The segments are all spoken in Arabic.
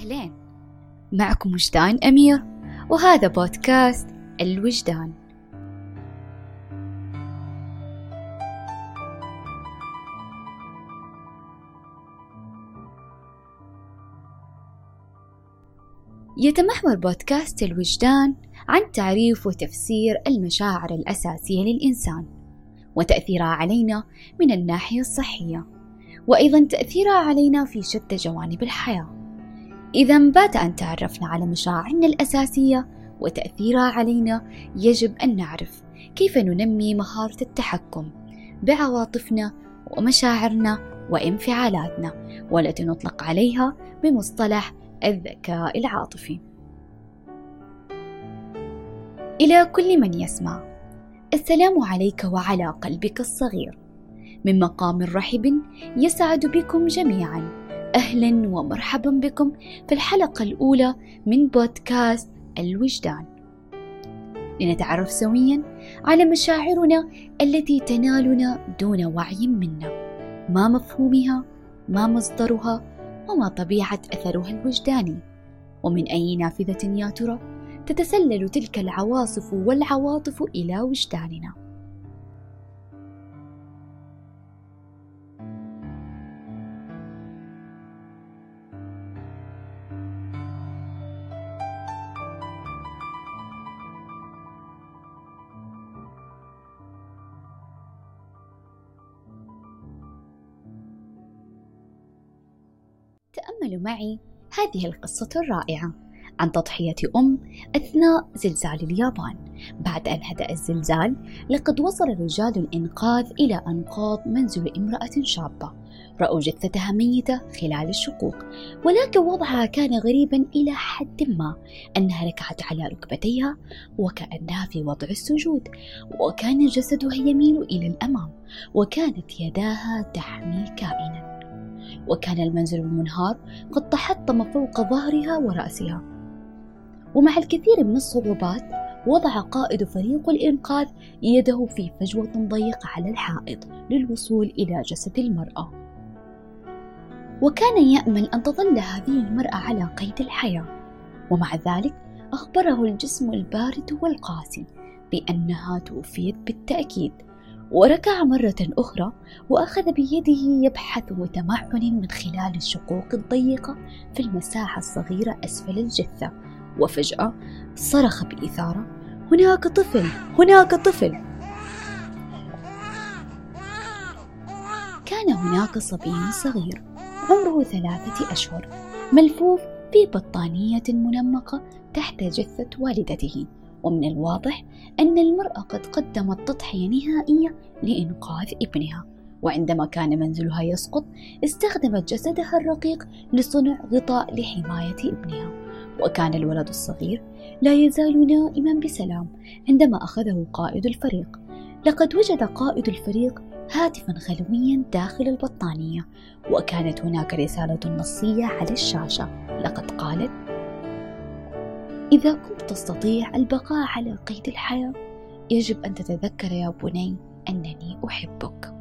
أهلين. معكم وجدان أمير وهذا بودكاست الوجدان. يتمحور بودكاست الوجدان عن تعريف وتفسير المشاعر الأساسية للإنسان وتأثيرها علينا من الناحية الصحية وأيضا تأثيرها علينا في شتى جوانب الحياة. إذا بعد أن تعرفنا على مشاعرنا الأساسية وتأثيرها علينا يجب أن نعرف كيف ننمي مهارة التحكم بعواطفنا ومشاعرنا وانفعالاتنا والتي نطلق عليها بمصطلح الذكاء العاطفي. إلى كل من يسمع السلام عليك وعلى قلبك الصغير. من مقام رحب يسعد بكم جميعا. أهلا ومرحبا بكم في الحلقة الأولى من بودكاست الوجدان. لنتعرف سويا على مشاعرنا التي تنالنا دون وعي منا. ما مفهومها ما مصدرها وما طبيعة أثرها الوجداني. ومن أي نافذة يا ترى تتسلل تلك العواصف والعواطف إلى وجداننا. تأملوا معي. هذه القصة الرائعة. عن تضحية أم أثناء زلزال اليابان. بعد أن هدأ الزلزال لقد وصل رجال الإنقاذ إلى أنقاض منزل امرأة شابة. رأوا جثتها ميتة خلال الشقوق. ولكن وضعها كان غريبا إلى حد ما أنها ركعت على ركبتيها وكأنها في وضع السجود. وكان جسدها يميل إلى الأمام وكانت يداها تحمي كائنا. وكان المنزل المنهار قد تحطم فوق ظهرها ورأسها. ومع الكثير من الصعوبات وضع قائد فريق الإنقاذ يده في فجوة ضيقة على الحائط للوصول إلى جسد المرأة. وكان يأمل أن تظل هذه المرأة على قيد الحياة. ومع ذلك أخبره الجسم البارد والقاسي بأنها توفيت بالتأكيد. وركع مرة أخرى وأخذ بيده يبحث متمعن من خلال الشقوق الضيقة في المساحة الصغيرة أسفل الجثة. وفجأة صرخ بإثارة هناك طفل! هناك طفل! كان هناك صبي صغير عمره ثلاثة أشهر ملفوف في بطانية منمقة تحت جثة والدته. ومن الواضح أن المرأة قد قدمت تضحية نهائية لإنقاذ ابنها. وعندما كان منزلها يسقط استخدمت جسدها الرقيق لصنع غطاء لحماية ابنها. وكان الولد الصغير لا يزال نائما بسلام عندما أخذه قائد الفريق. لقد وجد قائد الفريق هاتفا خلويا داخل البطانية وكانت هناك رسالة نصية على الشاشة. لقد قالت إذا كنت تستطيع البقاء على قيد الحياة يجب أن تتذكر يا بني أنني أحبك.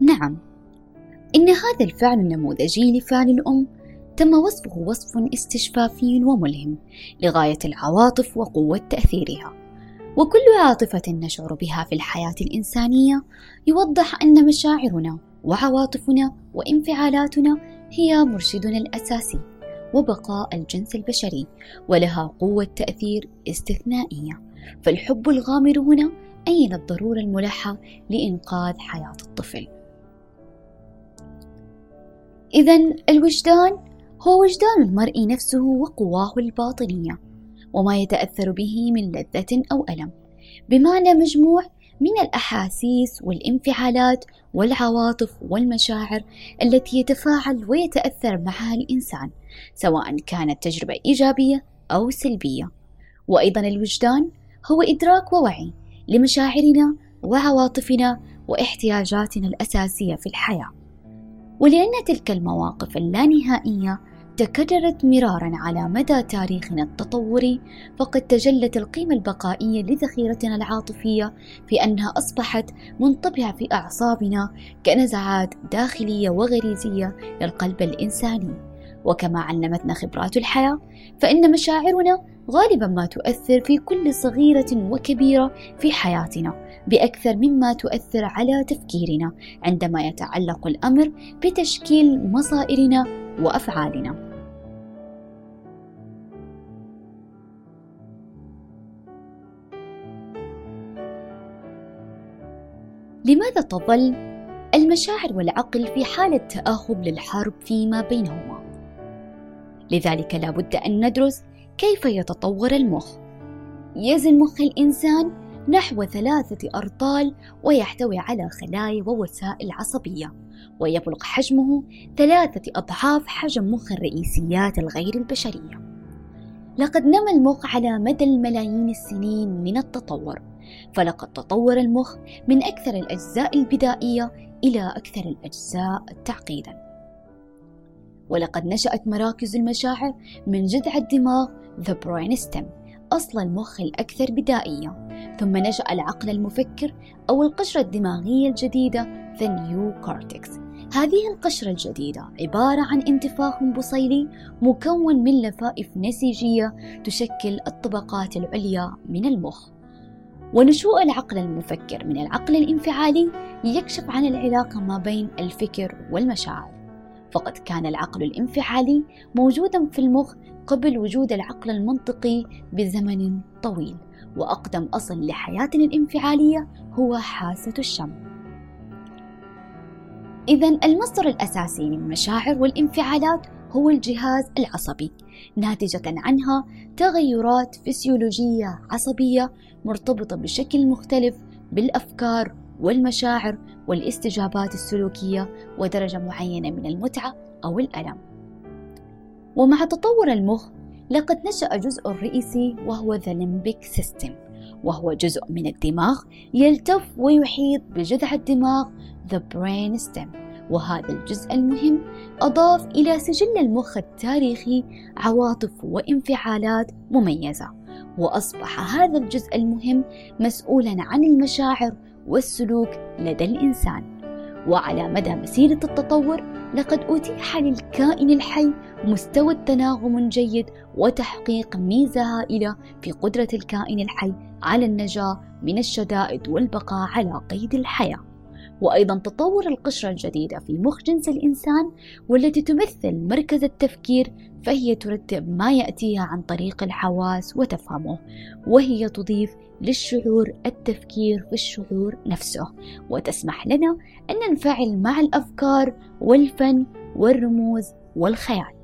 نعم إن هذا الفعل النموذجي لفعل الأم تم وصفه وصف استشفافي وملهم لغاية العواطف وقوة تأثيرها. وكل عاطفة نشعر بها في الحياة الإنسانية يوضح أن مشاعرنا وعواطفنا وانفعالاتنا هي مرشدنا الأساسي وبقاء الجنس البشري ولها قوة تأثير استثنائية. فالحب الغامر هنا أين الضرورة الملحة لإنقاذ حياة الطفل؟ إذا الوجدان هو وجدان المرء نفسه وقواه الباطنية. وما يتأثر به من لذة أو ألم. بمعنى مجموع من الأحاسيس والانفعالات والعواطف والمشاعر التي يتفاعل ويتأثر معها الإنسان سواء كانت تجربة إيجابية أو سلبية. وأيضا الوجدان هو إدراك ووعي لمشاعرنا وعواطفنا واحتياجاتنا الأساسية في الحياة. ولأن تلك المواقف اللانهائية تكررت مرارا على مدى تاريخنا التطوري فقد تجلت القيمة البقائية لذخيرتنا العاطفية في أنها أصبحت منطبعة في أعصابنا كنزعات داخلية وغريزية للقلب الإنساني وكما علمتنا خبرات الحياة فإن مشاعرنا غالبا ما تؤثر في كل صغيرة وكبيرة في حياتنا بأكثر مما تؤثر على تفكيرنا عندما يتعلق الأمر بتشكيل مصائرنا وأفعالنا. لماذا تظل المشاعر والعقل في حالة تآهب للحرب فيما بينهما؟ لذلك لا بد أن ندرس كيف يتطور المخ يزن مخ الإنسان نحو ثلاثة أرطال ويحتوي على خلايا ووسائل عصبية ويبلغ حجمه ثلاثة أضعاف حجم مخ الرئيسيات الغير البشرية لقد نمى المخ على مدى الملايين السنين من التطور فلقد تطور المخ من أكثر الأجزاء البدائية إلى أكثر الأجزاء تعقيدا ولقد نشأت مراكز المشاعر من جذع الدماغ The Brain Stem أصل المخ الأكثر بدائية. ثم نشأ العقل المفكر أو القشرة الدماغية الجديدة The New Cortex هذه القشرة الجديدة عبارة عن انتفاخ بصيلي مكون من لفائف نسيجية تشكل الطبقات العليا من المخ. ونشوء العقل المفكر من العقل الانفعالي يكشف عن العلاقة ما بين الفكر والمشاعر. فقد كان العقل الانفعالي موجودا في المخ قبل وجود العقل المنطقي بزمن طويل وأقدم أصل لحياتنا الانفعالية هو حاسة الشم. إذا المصدر الأساسي للمشاعر والانفعالات هو الجهاز العصبي ناتجة عنها تغيرات فسيولوجية عصبية مرتبطة بشكل مختلف بالأفكار والمشاعر والاستجابات السلوكية ودرجة معينة من المتعة أو الألم. ومع تطور المخ لقد نشأ جزء رئيسي وهو The Limbic System وهو جزء من الدماغ يلتف ويحيط بجذع الدماغ The Brain Stem. وهذا الجزء المهم أضاف إلى سجل المخ التاريخي عواطف وانفعالات مميزة. وأصبح هذا الجزء المهم مسؤولا عن المشاعر والسلوك لدى الإنسان. وعلى مدى مسيرة التطور لقد أتيح للكائن الحي مستوى التناغم الجيد وتحقيق ميزة هائلة في قدرة الكائن الحي على النجاة من الشدائد والبقاء على قيد الحياة. وأيضا تطور القشرة الجديدة في مخ جنس الإنسان والتي تمثل مركز التفكير فهي ترتب ما يأتيها عن طريق الحواس وتفهمه وهي تضيف للشعور التفكير في الشعور نفسه. وتسمح لنا أن ننفعل مع الأفكار والفن والرموز والخيال.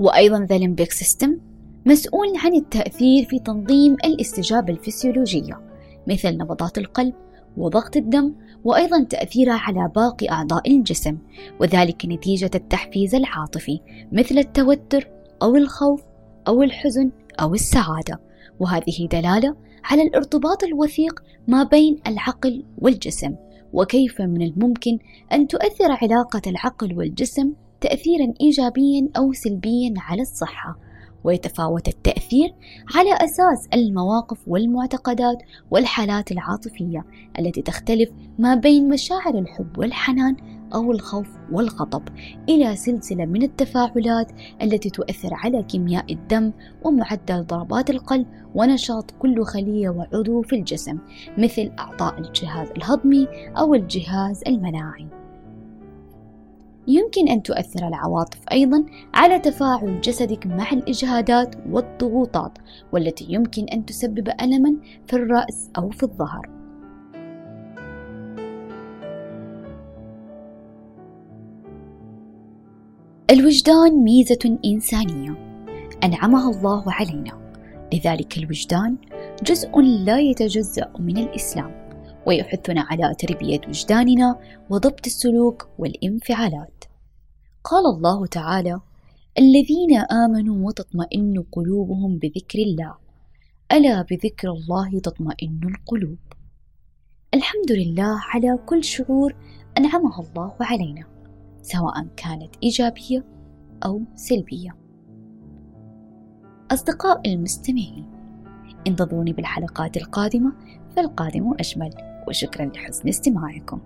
وأيضا the system مسؤول عن التأثير في تنظيم الاستجابة الفسيولوجية. مثل نبضات القلب وضغط الدم وأيضا تأثيرها على باقي أعضاء الجسم وذلك نتيجة التحفيز العاطفي مثل التوتر أو الخوف أو الحزن أو السعادة. وهذه دلالة على الارتباط الوثيق ما بين العقل والجسم وكيف من الممكن أن تؤثر علاقة العقل والجسم تأثيرا إيجابيا أو سلبيا على الصحة. ويتفاوت التأثير على أساس المواقف والمعتقدات والحالات العاطفية التي تختلف ما بين مشاعر الحب والحنان أو الخوف والغضب إلى سلسلة من التفاعلات التي تؤثر على كيمياء الدم ومعدل ضربات القلب ونشاط كل خلية وعضو في الجسم مثل أعضاء الجهاز الهضمي أو الجهاز المناعي. يمكن أن تؤثر العواطف أيضا على تفاعل جسدك مع الإجهادات والضغوطات والتي يمكن أن تسبب ألما في الرأس أو في الظهر. الوجدان ميزة إنسانية أنعمها الله علينا، لذلك الوجدان جزء لا يتجزأ من الإسلام. ويحثنا على تربية وجداننا وضبط السلوك والانفعالات. قال الله تعالى: الذين آمنوا وتطمئن قلوبهم بذكر الله، ألا بذكر الله تطمئن القلوب. الحمد لله على كل شعور أنعمها الله علينا، سواء كانت إيجابية أو سلبية أصدقاء المستمعين انتظروني بالحلقات القادمة فالقادم أجمل وشكرا لحسن استماعكم.